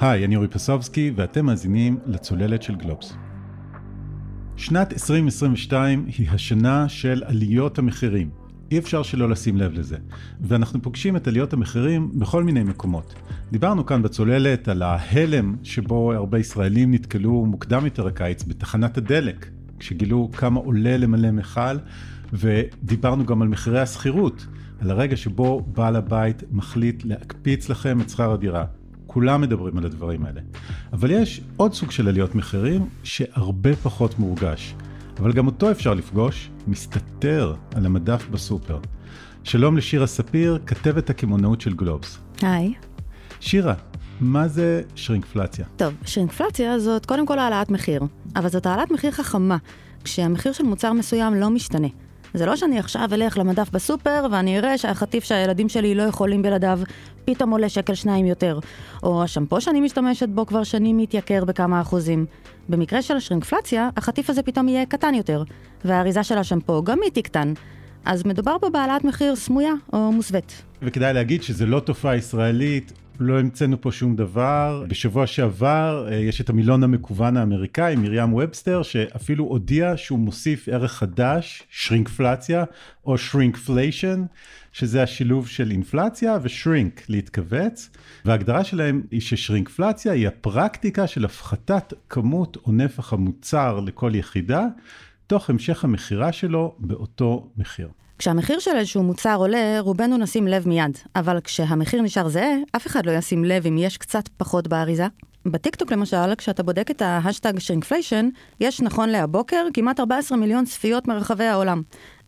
היי, אני אורי פסובסקי, ואתם מאזינים לצוללת של גלובס. שנת 2022 היא השנה של עליות המחירים. אי אפשר שלא לשים לב לזה. ואנחנו פוגשים את עליות המחירים בכל מיני מקומות. דיברנו כאן בצוללת על ההלם שבו הרבה ישראלים נתקלו מוקדם יותר הקיץ בתחנת הדלק, כשגילו כמה עולה למלא מכל, ודיברנו גם על מחירי השכירות, על הרגע שבו בעל הבית מחליט להקפיץ לכם את שכר הדירה. כולם מדברים על הדברים האלה. אבל יש עוד סוג של עליות מחירים שהרבה פחות מורגש. אבל גם אותו אפשר לפגוש, מסתתר על המדף בסופר. שלום לשירה ספיר, כתבת הקמעונאות של גלובס. היי. שירה, מה זה שרינקפלציה? טוב, שרינקפלציה זאת קודם כל העלאת מחיר, אבל זאת העלאת מחיר חכמה, כשהמחיר של מוצר מסוים לא משתנה. זה לא שאני עכשיו אלך למדף בסופר ואני אראה שהחטיף שהילדים שלי לא יכולים בלעדיו פתאום עולה שקל שניים יותר, או השמפו שאני משתמשת בו כבר שנים מתייקר בכמה אחוזים. במקרה של שרינקפלציה, החטיף הזה פתאום יהיה קטן יותר, והאריזה של השמפו גם היא תקטן. אז מדובר פה בהעלאת מחיר סמויה או מוסווית. וכדאי להגיד שזה לא תופעה ישראלית, לא המצאנו פה שום דבר. בשבוע שעבר אה, יש את המילון המקוון האמריקאי, מרים ובסטר, שאפילו הודיע שהוא מוסיף ערך חדש, שרינקפלציה, או shrinkflation, שזה השילוב של אינפלציה ו shrink, להתכווץ. וההגדרה שלהם היא ששרינקפלציה היא הפרקטיקה של הפחתת כמות או נפח המוצר לכל יחידה, תוך המשך המכירה שלו באותו מחיר. כשהמחיר של איזשהו מוצר עולה, רובנו נשים לב מיד, אבל כשהמחיר נשאר זהה, אף אחד לא ישים לב אם יש קצת פחות באריזה. בטיקטוק למשל, כשאתה בודק את ההאשטאג shrinkflation, יש נכון להבוקר כמעט 14 מיליון צפיות מרחבי העולם.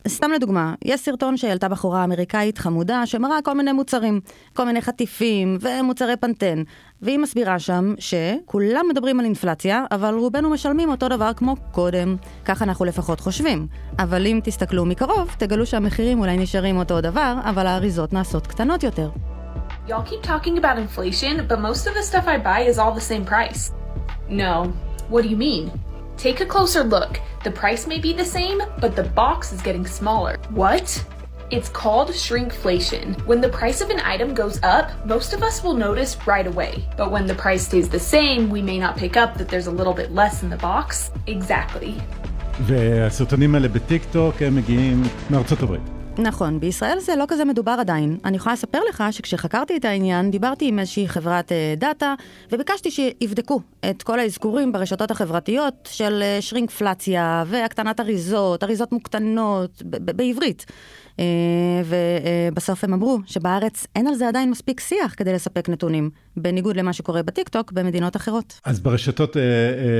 סתם לדוגמה, יש סרטון שהעלתה בחורה אמריקאית חמודה שמראה כל מיני מוצרים, כל מיני חטיפים ומוצרי פנטן, והיא מסבירה שם שכולם מדברים על אינפלציה, אבל רובנו משלמים אותו דבר כמו קודם. כך אנחנו לפחות חושבים. אבל אם תסתכלו מקרוב, תגלו שהמחירים אולי נשארים אותו דבר, אבל האריזות נעשות קטנות יותר. No. What do you mean? Take a closer look. The price may be the same, but the box is getting smaller. What? It's called shrinkflation. When the price of an item goes up, most of us will notice right away. But when the price stays the same, we may not pick up that there's a little bit less in the box. Exactly. והסרטונים האלה בטיקטוק הם מגיעים מארצות הברית. נכון, בישראל זה לא כזה מדובר עדיין. אני יכולה לספר לך שכשחקרתי את העניין, דיברתי עם איזושהי חברת אה, דאטה, וביקשתי שיבדקו את כל האזכורים ברשתות החברתיות של אה, שרינקפלציה והקטנת אריזות, אריזות מוקטנות, בעברית. אה, ובסוף הם אמרו שבארץ אין על זה עדיין מספיק שיח כדי לספק נתונים, בניגוד למה שקורה בטיקטוק במדינות אחרות. אז ברשתות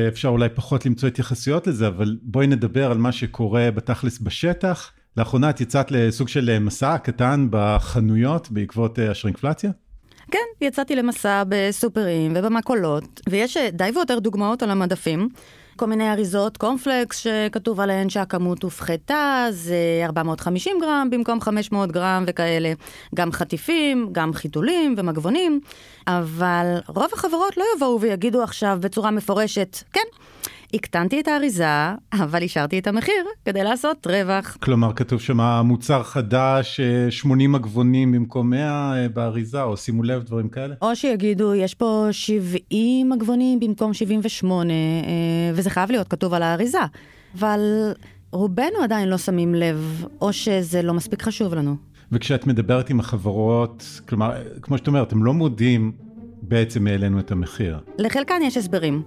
אפשר אולי פחות למצוא התייחסויות לזה, אבל בואי נדבר על מה שקורה בתכלס בשטח. לאחרונה את יצאת לסוג של מסע קטן בחנויות בעקבות השרינקפלציה? כן, יצאתי למסע בסופרים ובמכולות, ויש די ויותר דוגמאות על המדפים. כל מיני אריזות קורנפלקס שכתוב עליהן שהכמות הופחתה, זה 450 גרם במקום 500 גרם וכאלה. גם חטיפים, גם חיתולים ומגבונים, אבל רוב החברות לא יבואו ויגידו עכשיו בצורה מפורשת, כן, הקטנתי את האריזה, אבל השארתי את המחיר כדי לעשות רווח. כלומר, כתוב שם מוצר חדש, 80 מגבונים במקום 100 באריזה, או שימו לב, דברים כאלה? או שיגידו, יש פה 70 מגבונים במקום 78, וזה חייב להיות כתוב על האריזה. אבל רובנו עדיין לא שמים לב, או שזה לא מספיק חשוב לנו. וכשאת מדברת עם החברות, כלומר, כמו שאת אומרת, הם לא מודים בעצם העלינו את המחיר. לחלקן יש הסברים.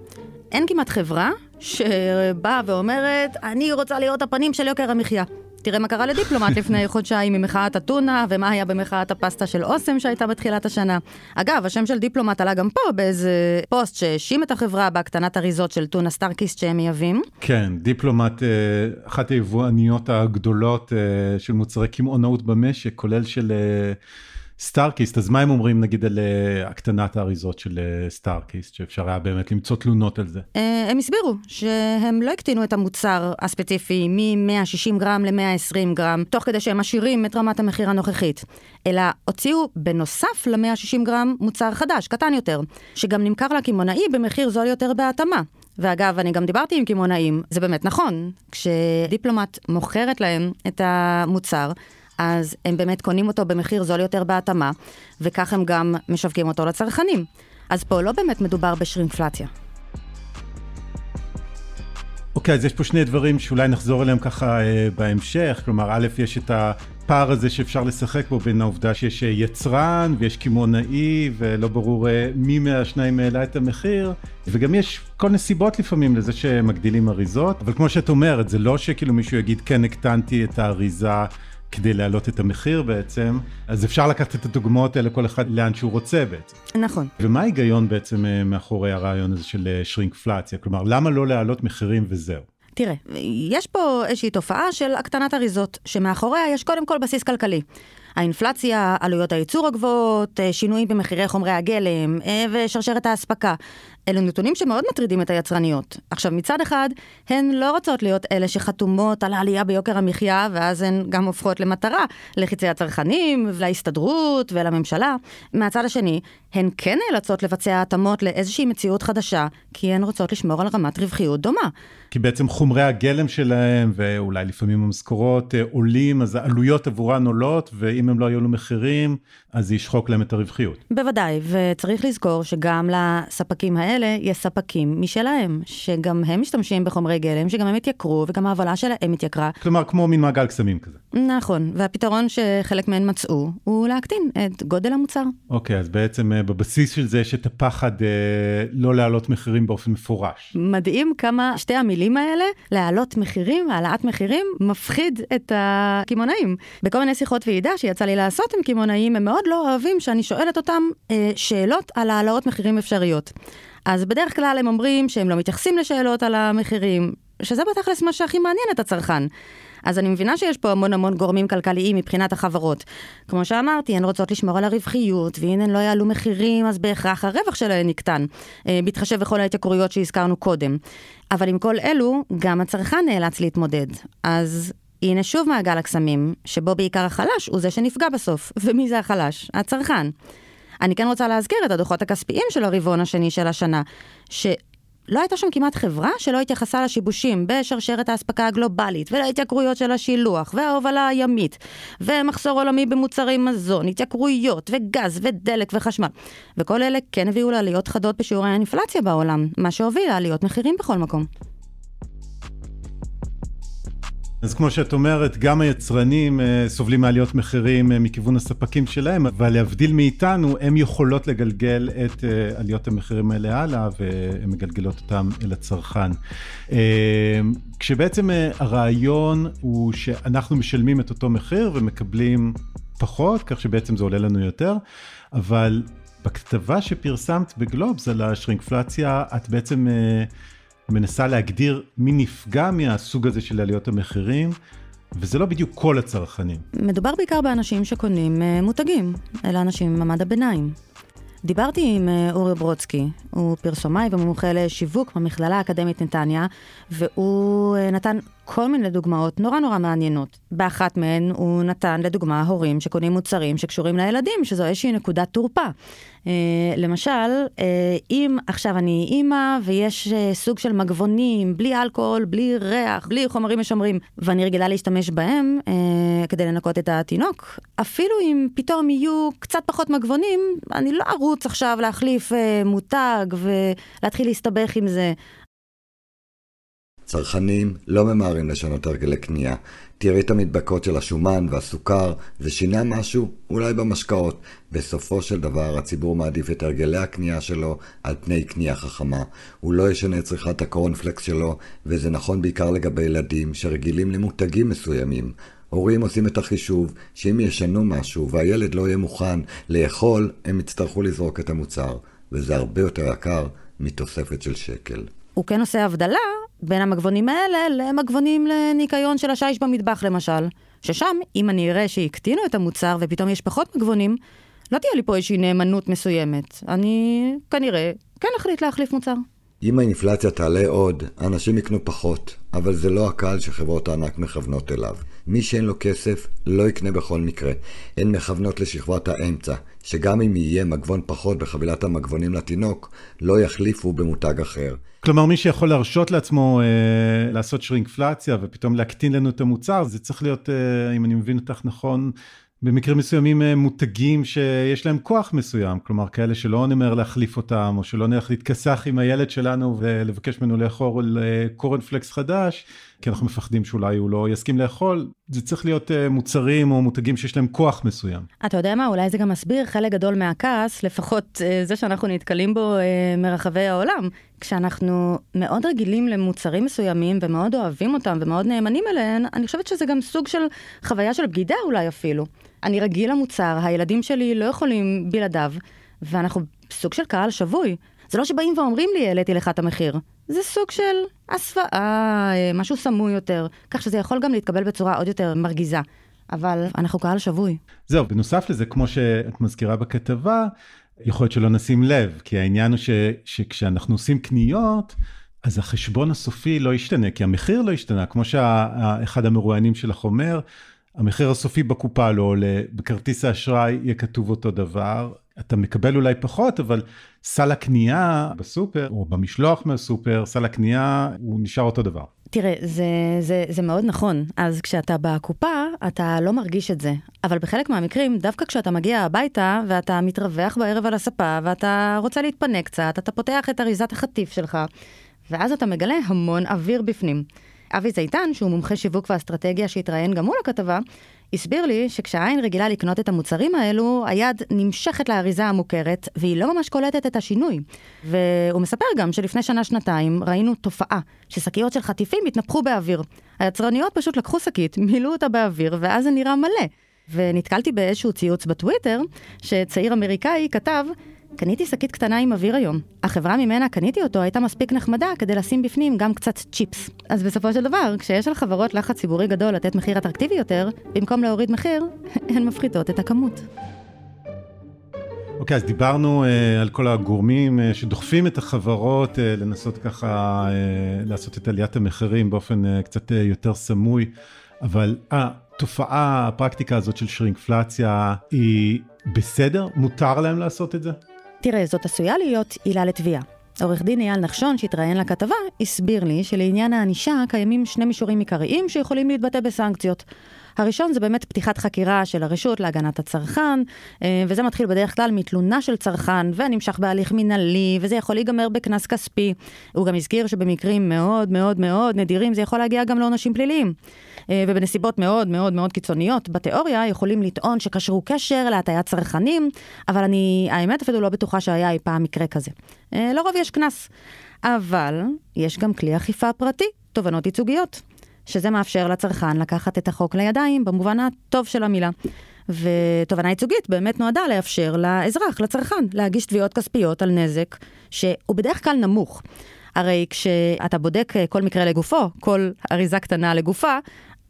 אין כמעט חברה שבאה ואומרת, אני רוצה להיות הפנים של יוקר המחיה. תראה מה קרה לדיפלומט לפני חודשיים עם מחאת הטונה, ומה היה במחאת הפסטה של אוסם שהייתה בתחילת השנה. אגב, השם של דיפלומט עלה גם פה באיזה פוסט שהאשים את החברה בהקטנת אריזות של טונה סטארקיסט שהם מייבאים. כן, דיפלומט, אה, אחת היבואניות הגדולות אה, של מוצרי קמעונאות במשק, כולל של... אה, סטארקיסט, אז מה הם אומרים נגיד על אה, הקטנת האריזות של אה, סטארקיסט, שאפשר היה באמת למצוא תלונות על זה? אה, הם הסבירו שהם לא הקטינו את המוצר הספציפי מ-160 גרם ל-120 גרם, תוך כדי שהם משאירים את רמת המחיר הנוכחית, אלא הוציאו בנוסף ל-160 גרם מוצר חדש, קטן יותר, שגם נמכר לקמעונאי במחיר זול יותר בהתאמה. ואגב, אני גם דיברתי עם קמעונאים, זה באמת נכון, כשדיפלומט מוכרת להם את המוצר, אז הם באמת קונים אותו במחיר זול יותר בהתאמה, וכך הם גם משווקים אותו לצרכנים. אז פה לא באמת מדובר בשרינפלציה. אוקיי, okay, אז יש פה שני דברים שאולי נחזור אליהם ככה אה, בהמשך. כלומר, א', יש את הפער הזה שאפשר לשחק בו בין העובדה שיש אה, יצרן ויש קמעונאי, ולא ברור אה, מי מהשניים העלה את המחיר, וגם יש כל נסיבות לפעמים לזה שמגדילים אריזות, אבל כמו שאת אומרת, זה לא שכאילו מישהו יגיד, כן, הקטנתי את האריזה. כדי להעלות את המחיר בעצם, אז אפשר לקחת את הדוגמאות האלה כל אחד לאן שהוא רוצה בעצם. נכון. ומה ההיגיון בעצם אה, מאחורי הרעיון הזה של אה, שרינקפלציה? כלומר, למה לא להעלות מחירים וזהו? תראה, יש פה איזושהי תופעה של הקטנת אריזות, שמאחוריה יש קודם כל בסיס כלכלי. האינפלציה, עלויות הייצור הגבוהות, אה, שינויים במחירי חומרי הגלם ושרשרת האספקה. אלו נתונים שמאוד מטרידים את היצרניות. עכשיו, מצד אחד, הן לא רוצות להיות אלה שחתומות על העלייה ביוקר המחיה, ואז הן גם הופכות למטרה לחיצי הצרכנים, להסתדרות ולממשלה. מהצד השני, הן כן נאלצות לבצע התאמות לאיזושהי מציאות חדשה, כי הן רוצות לשמור על רמת רווחיות דומה. כי בעצם חומרי הגלם שלהם, ואולי לפעמים המשכורות אה, עולים, אז העלויות עבורן עולות, ואם הם לא היו לו מחירים, אז זה ישחוק להם את הרווחיות. בוודאי, וצריך לזכור שגם לספקים האלה יש ספקים משלהם, שגם הם משתמשים בחומרי גלם, שגם הם התייקרו, וגם ההובלה שלהם התייקרה. כלומר, כמו מין מעגל קסמים כזה. נכון, והפתרון שחלק מהן מצאו, הוא להקטין את גודל המוצר. אוקיי, אז בעצם אה, בבסיס של זה יש את הפחד אה, לא להעלות מחירים באופן מפורש. מדהים כמה שתי המילים האלה, להעלות מחירים, העלאת מחירים, מפחיד את הקמעונאים. בכל מיני שיחות ועידה שיצא לי לעשות עם קמעונאים, הם מאוד לא אוהבים שאני שואלת אותם אה, שאלות על העלאות מחירים אפשריות. אז בדרך כלל הם אומרים שהם לא מתייחסים לשאלות על המחירים, שזה בתכלס מה שהכי מעניין את הצרכן. אז אני מבינה שיש פה המון המון גורמים כלכליים מבחינת החברות. כמו שאמרתי, הן רוצות לשמור על הרווחיות, ואם הן לא יעלו מחירים, אז בהכרח הרווח שלהן יקטן, אה, בהתחשב בכל ההתייקרויות שהזכרנו קודם. אבל עם כל אלו, גם הצרכן נאלץ להתמודד. אז הנה שוב מעגל הקסמים, שבו בעיקר החלש הוא זה שנפגע בסוף. ומי זה החלש? הצרכן. אני כן רוצה להזכיר את הדוחות הכספיים של הרבעון השני של השנה, שלא הייתה שם כמעט חברה שלא התייחסה לשיבושים בשרשרת האספקה הגלובלית ולהתייקרויות של השילוח וההובלה הימית ומחסור עולמי במוצרי מזון, התייקרויות וגז ודלק וחשמל. וכל אלה כן הביאו לעליות חדות בשיעורי האינפלציה בעולם, מה שהוביל לעליות מחירים בכל מקום. אז כמו שאת אומרת, גם היצרנים uh, סובלים מעליות מחירים uh, מכיוון הספקים שלהם, אבל להבדיל מאיתנו, הם יכולות לגלגל את uh, עליות המחירים האלה הלאה, והן מגלגלות אותם אל הצרכן. כשבעצם הרעיון הוא שאנחנו משלמים את אותו מחיר ומקבלים פחות, כך שבעצם זה עולה לנו יותר, אבל בכתבה שפרסמת בגלובס על השרינקפלציה, את בעצם... Uh, מנסה להגדיר מי נפגע מהסוג הזה של עליות המחירים. וזה לא בדיוק כל הצרכנים. מדובר בעיקר באנשים שקונים uh, מותגים, אלה אנשים ממעמד הביניים. דיברתי עם uh, אורי ברודסקי, הוא פרסומאי ומומחה לשיווק במכללה האקדמית נתניה, והוא uh, נתן כל מיני דוגמאות נורא נורא מעניינות. באחת מהן הוא נתן לדוגמה הורים שקונים מוצרים שקשורים לילדים, שזו איזושהי נקודת תורפה. Uh, למשל, uh, אם עכשיו אני אימא ויש uh, סוג של מגבונים, בלי אלכוהול, בלי ריח, בלי חומרים משמרים, ואני רגילה להשתמש בהם uh, כדי לנקות את התינוק, אפילו אם פתאום יהיו קצת פחות מגבונים, אני לא ארוץ עכשיו להחליף uh, מותג ולהתחיל להסתבך עם זה. צרכנים לא ממהרים לשנות הרגלי קנייה. תראי את המדבקות של השומן והסוכר, זה שינה משהו? אולי במשקאות. בסופו של דבר, הציבור מעדיף את הרגלי הקנייה שלו על פני קנייה חכמה. הוא לא ישנה את צריכת הקורנפלקס שלו, וזה נכון בעיקר לגבי ילדים שרגילים למותגים מסוימים. הורים עושים את החישוב שאם ישנו משהו והילד לא יהיה מוכן לאכול, הם יצטרכו לזרוק את המוצר, וזה הרבה יותר יקר מתוספת של שקל. הוא כן עושה הבדלה בין המגבונים האלה למגבונים לניקיון של השיש במטבח למשל. ששם, אם אני אראה שהקטינו את המוצר ופתאום יש פחות מגבונים, לא תהיה לי פה איזושהי נאמנות מסוימת. אני כנראה כן אחליט להחליף מוצר. אם האינפלציה תעלה עוד, אנשים יקנו פחות, אבל זה לא הקהל שחברות הענק מכוונות אליו. מי שאין לו כסף, לא יקנה בכל מקרה. הן מכוונות לשכבת האמצע, שגם אם יהיה מגבון פחות בחבילת המגבונים לתינוק, לא יחליפו במותג אחר. כלומר, מי שיכול להרשות לעצמו אה, לעשות שרינקפלציה ופתאום להקטין לנו את המוצר, זה צריך להיות, אה, אם אני מבין אותך נכון, במקרים מסוימים אה, מותגים שיש להם כוח מסוים, כלומר כאלה שלא נמר להחליף אותם, או שלא נלך להתכסח עם הילד שלנו ולבקש ממנו לאכול קורנפלקס חדש, כי אנחנו מפחדים שאולי הוא לא יסכים לאכול, זה צריך להיות uh, מוצרים או מותגים שיש להם כוח מסוים. אתה יודע מה, אולי זה גם מסביר חלק גדול מהכעס, לפחות uh, זה שאנחנו נתקלים בו uh, מרחבי העולם. כשאנחנו מאוד רגילים למוצרים מסוימים ומאוד אוהבים אותם ומאוד נאמנים אליהם, אני חושבת שזה גם סוג של חוויה של בגידה אולי אפילו. אני רגיל למוצר, הילדים שלי לא יכולים בלעדיו, ואנחנו סוג של קהל שבוי. זה לא שבאים ואומרים לי, העליתי לך את המחיר. זה סוג של הסוואה, אה, משהו סמוי יותר, כך שזה יכול גם להתקבל בצורה עוד יותר מרגיזה. אבל אנחנו קהל שבוי. זהו, בנוסף לזה, כמו שאת מזכירה בכתבה, יכול להיות שלא נשים לב, כי העניין הוא ש, שכשאנחנו עושים קניות, אז החשבון הסופי לא ישתנה, כי המחיר לא ישתנה, כמו שאחד המרואיינים שלך אומר, המחיר הסופי בקופה לא עולה, בכרטיס האשראי יהיה כתוב אותו דבר, אתה מקבל אולי פחות, אבל סל הקנייה בסופר, או במשלוח מהסופר, סל הקנייה הוא נשאר אותו דבר. תראה, זה, זה, זה מאוד נכון. אז כשאתה בקופה, אתה לא מרגיש את זה. אבל בחלק מהמקרים, דווקא כשאתה מגיע הביתה, ואתה מתרווח בערב על הספה, ואתה רוצה להתפנק קצת, אתה פותח את אריזת החטיף שלך, ואז אתה מגלה המון אוויר בפנים. אבי זיתן, שהוא מומחה שיווק ואסטרטגיה שהתראיין גם מול הכתבה, הסביר לי שכשהעין רגילה לקנות את המוצרים האלו, היד נמשכת לאריזה המוכרת, והיא לא ממש קולטת את השינוי. והוא מספר גם שלפני שנה-שנתיים ראינו תופעה, ששקיות של חטיפים התנפחו באוויר. היצרניות פשוט לקחו שקית, מילאו אותה באוויר, ואז זה נראה מלא. ונתקלתי באיזשהו ציוץ בטוויטר, שצעיר אמריקאי כתב, קניתי שקית קטנה עם אוויר היום. החברה ממנה קניתי אותו הייתה מספיק נחמדה כדי לשים בפנים גם קצת צ'יפס. אז בסופו של דבר, כשיש על חברות לחץ ציבורי גדול לתת מחיר אטרקטיבי יותר, במקום להוריד מחיר, הן מפחיתות את הכמות. אוקיי, okay, אז דיברנו uh, על כל הגורמים uh, שדוחפים את החברות uh, לנסות ככה uh, לעשות את עליית המחירים באופן uh, קצת uh, יותר סמוי, אבל התופעה, הפרקטיקה הזאת של שרינקפלציה היא בסדר? מותר להם לעשות את זה? תראה, זאת עשויה להיות עילה לתביעה. עורך דין אייל נחשון, שהתראיין לכתבה, הסביר לי שלעניין הענישה קיימים שני מישורים עיקריים שיכולים להתבטא בסנקציות. הראשון זה באמת פתיחת חקירה של הרשות להגנת הצרכן, אה, וזה מתחיל בדרך כלל מתלונה של צרכן ונמשך בהליך מינהלי, וזה יכול להיגמר בקנס כספי. הוא גם הזכיר שבמקרים מאוד מאוד מאוד נדירים זה יכול להגיע גם לעונשים פליליים. אה, ובנסיבות מאוד מאוד מאוד קיצוניות, בתיאוריה יכולים לטעון שקשרו קשר להטיית צרכנים, אבל אני, האמת אפילו לא בטוחה שהיה אי פעם מקרה כזה. אה, לרוב יש קנס. אבל יש גם כלי אכיפה פרטי, תובנות ייצוגיות. שזה מאפשר לצרכן לקחת את החוק לידיים במובן הטוב של המילה. ותובנה ייצוגית באמת נועדה לאפשר לאזרח, לצרכן, להגיש תביעות כספיות על נזק שהוא בדרך כלל נמוך. הרי כשאתה בודק כל מקרה לגופו, כל אריזה קטנה לגופה,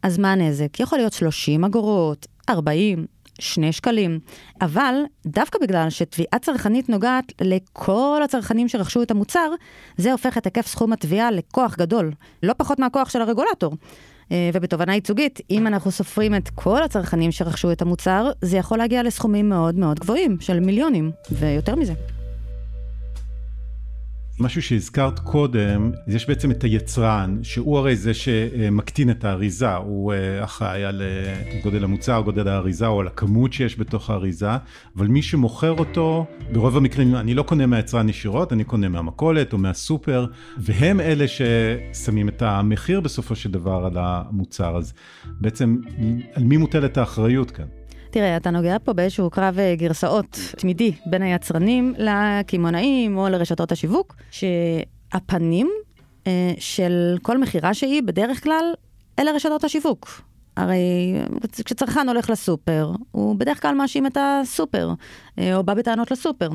אז מה הנזק? יכול להיות 30 אגורות, 40, שני שקלים. אבל דווקא בגלל שתביעה צרכנית נוגעת לכל הצרכנים שרכשו את המוצר, זה הופך את היקף סכום התביעה לכוח גדול, לא פחות מהכוח של הרגולטור. אה, ובתובנה ייצוגית, אם אנחנו סופרים את כל הצרכנים שרכשו את המוצר, זה יכול להגיע לסכומים מאוד מאוד גבוהים, של מיליונים, ויותר מזה. משהו שהזכרת קודם, יש בעצם את היצרן, שהוא הרי זה שמקטין את האריזה, הוא אה, אחראי על אה, גודל המוצר, גודל האריזה או על הכמות שיש בתוך האריזה, אבל מי שמוכר אותו, ברוב המקרים אני לא קונה מהיצרן ישירות, אני קונה מהמכולת או מהסופר, והם אלה ששמים את המחיר בסופו של דבר על המוצר, אז בעצם על מי מוטלת האחריות כאן? תראה, אתה נוגע פה באיזשהו קרב אה, גרסאות תמידי בין היצרנים לקמעונאים או לרשתות השיווק, שהפנים אה, של כל מכירה שהיא בדרך כלל אלה רשתות השיווק. הרי כשצרכן הולך לסופר, הוא בדרך כלל מאשים את הסופר, אה, או בא בטענות לסופר.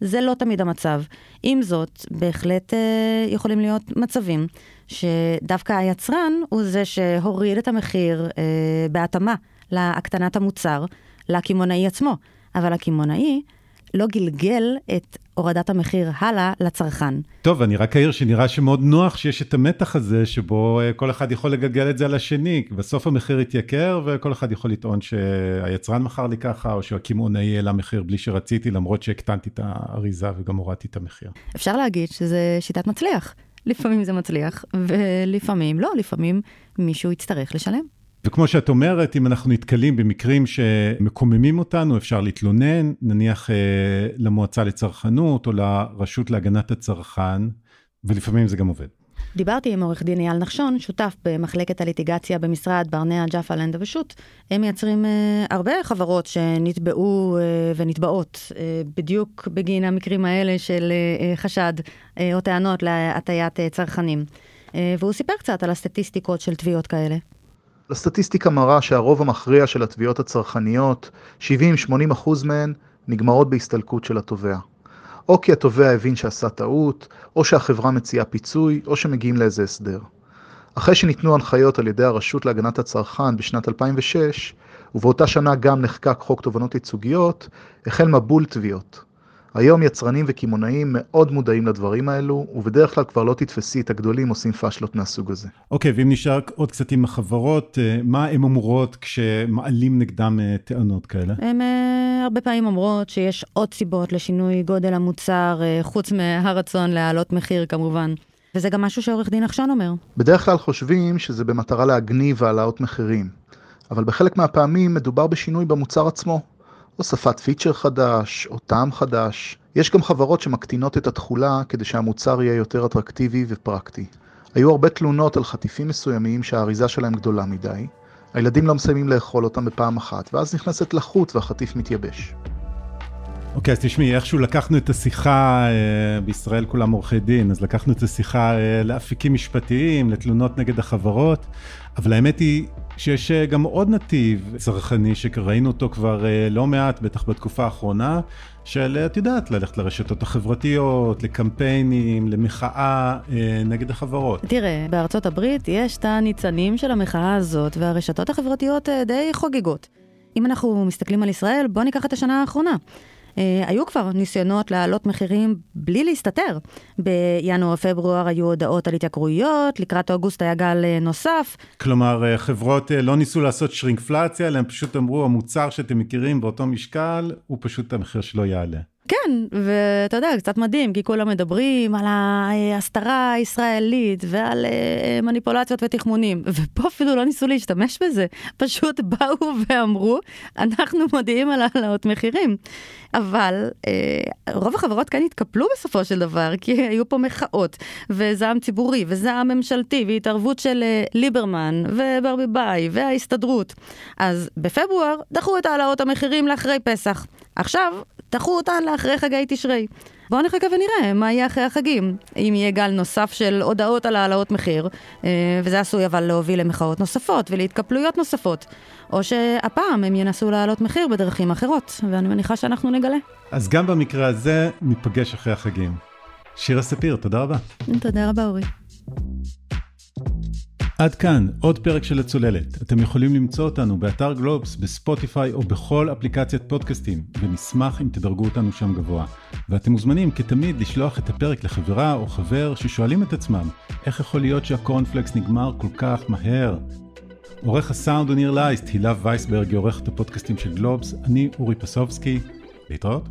זה לא תמיד המצב. עם זאת, בהחלט אה, יכולים להיות מצבים שדווקא היצרן הוא זה שהוריד את המחיר אה, בהתאמה להקטנת המוצר לקמעונאי עצמו, אבל הקמעונאי לא גלגל את הורדת המחיר הלאה לצרכן. טוב, אני רק אעיר שנראה שמאוד נוח שיש את המתח הזה, שבו אה, כל אחד יכול לגלגל את זה על השני. בסוף המחיר יתייקר, וכל אחד יכול לטעון שהיצרן מכר לי ככה, או שהקמעונאי העלה מחיר בלי שרציתי, למרות שהקטנתי את האריזה וגם הורדתי את המחיר. אפשר להגיד שזה שיטת מצליח. לפעמים זה מצליח, ולפעמים לא, לפעמים מישהו יצטרך לשלם. וכמו שאת אומרת, אם אנחנו נתקלים במקרים שמקוממים אותנו, אפשר להתלונן, נניח אה, למועצה לצרכנות או לרשות להגנת הצרכן, ולפעמים זה גם עובד. דיברתי עם עורך דין אייל נחשון, שותף במחלקת הליטיגציה במשרד ברנע ג'אפה לנדה ושות'. הם מייצרים אה, הרבה חברות שנתבעו אה, ונתבעות אה, בדיוק בגין המקרים האלה של אה, חשד אה, או טענות להטיית אה, צרכנים. אה, והוא סיפר קצת על הסטטיסטיקות של תביעות כאלה. הסטטיסטיקה מראה שהרוב המכריע של התביעות הצרכניות, 70-80% מהן, נגמרות בהסתלקות של התובע. או כי התובע הבין שעשה טעות, או שהחברה מציעה פיצוי, או שמגיעים לאיזה הסדר. אחרי שניתנו הנחיות על ידי הרשות להגנת הצרכן בשנת 2006, ובאותה שנה גם נחקק חוק תובענות ייצוגיות, החל מבול תביעות. היום יצרנים וקמעונאים מאוד מודעים לדברים האלו, ובדרך כלל כבר לא תתפסי את הגדולים עושים פאשלות מהסוג הזה. אוקיי, okay, ואם נשאר עוד קצת עם החברות, אה, מה הן אומרות כשמעלים נגדם אה, טענות כאלה? הן uh, הרבה פעמים אומרות שיש עוד סיבות לשינוי גודל המוצר, חוץ מהרצון להעלות מחיר כמובן. וזה גם משהו שעורך דין נחשון אומר. בדרך כלל חושבים שזה במטרה להגניב העלאות מחירים, אבל בחלק מהפעמים מדובר בשינוי במוצר עצמו. הוספת פיצ'ר חדש, או טעם חדש. יש גם חברות שמקטינות את התכולה כדי שהמוצר יהיה יותר אטרקטיבי ופרקטי. היו הרבה תלונות על חטיפים מסוימים שהאריזה שלהם גדולה מדי. הילדים לא מסיימים לאכול אותם בפעם אחת, ואז נכנסת לחות והחטיף מתייבש. אוקיי, okay, אז תשמעי, איכשהו לקחנו את השיחה, אה, בישראל כולם עורכי דין, אז לקחנו את השיחה אה, לאפיקים משפטיים, לתלונות נגד החברות, אבל האמת היא שיש אה, גם עוד נתיב צרכני שראינו אותו כבר אה, לא מעט, בטח בתקופה האחרונה, של, אה, את יודעת, ללכת לרשתות החברתיות, לקמפיינים, למחאה נגד החברות. תראה, בארצות הברית יש את הניצנים של המחאה הזאת, והרשתות החברתיות די חוגגות. אם אנחנו מסתכלים על ישראל, בואו ניקח את השנה האחרונה. אה, היו כבר ניסיונות להעלות מחירים בלי להסתתר. בינואר-פברואר היו הודעות על התייקרויות, לקראת אוגוסט היה גל אה, נוסף. כלומר, אה, חברות לא ניסו לעשות שרינקפלציה, אלא הם פשוט אמרו, המוצר שאתם מכירים באותו משקל, הוא פשוט המחיר שלו יעלה. כן, ואתה יודע, קצת מדהים, כי כולם מדברים על ההסתרה הישראלית ועל אה, מניפולציות ותחמונים, ופה אפילו לא ניסו להשתמש בזה, פשוט באו ואמרו, אנחנו מודיעים על העלאות מחירים. אבל אה, רוב החברות כאן התקפלו בסופו של דבר, כי היו פה מחאות, וזעם ציבורי, וזעם ממשלתי, והתערבות של אה, ליברמן, וברביבאי, וההסתדרות. אז בפברואר דחו את העלאות המחירים לאחרי פסח. עכשיו, דחו אותן לאחרי חגי תשרי. בואו נחכה ונראה מה יהיה אחרי החגים. אם יהיה גל נוסף של הודעות על העלאות מחיר, אה, וזה עשוי אבל להוביל למחאות נוספות ולהתקפלויות נוספות. או שהפעם הם ינסו להעלות מחיר בדרכים אחרות, ואני מניחה שאנחנו נגלה. אז גם במקרה הזה ניפגש אחרי החגים. שירה ספיר, תודה רבה. תודה רבה, אורי. עד כאן, עוד פרק של הצוללת. אתם יכולים למצוא אותנו באתר גלובס, בספוטיפיי או בכל אפליקציית פודקאסטים, ונשמח אם תדרגו אותנו שם גבוה. ואתם מוזמנים כתמיד לשלוח את הפרק לחברה או חבר ששואלים את עצמם, איך יכול להיות שהקורנפלקס נגמר כל כך מהר? עורך הסאונד הוא ניר לייסט, הילה וייסברג היא עורכת הפודקאסטים של גלובס, אני אורי פסובסקי, להתראות.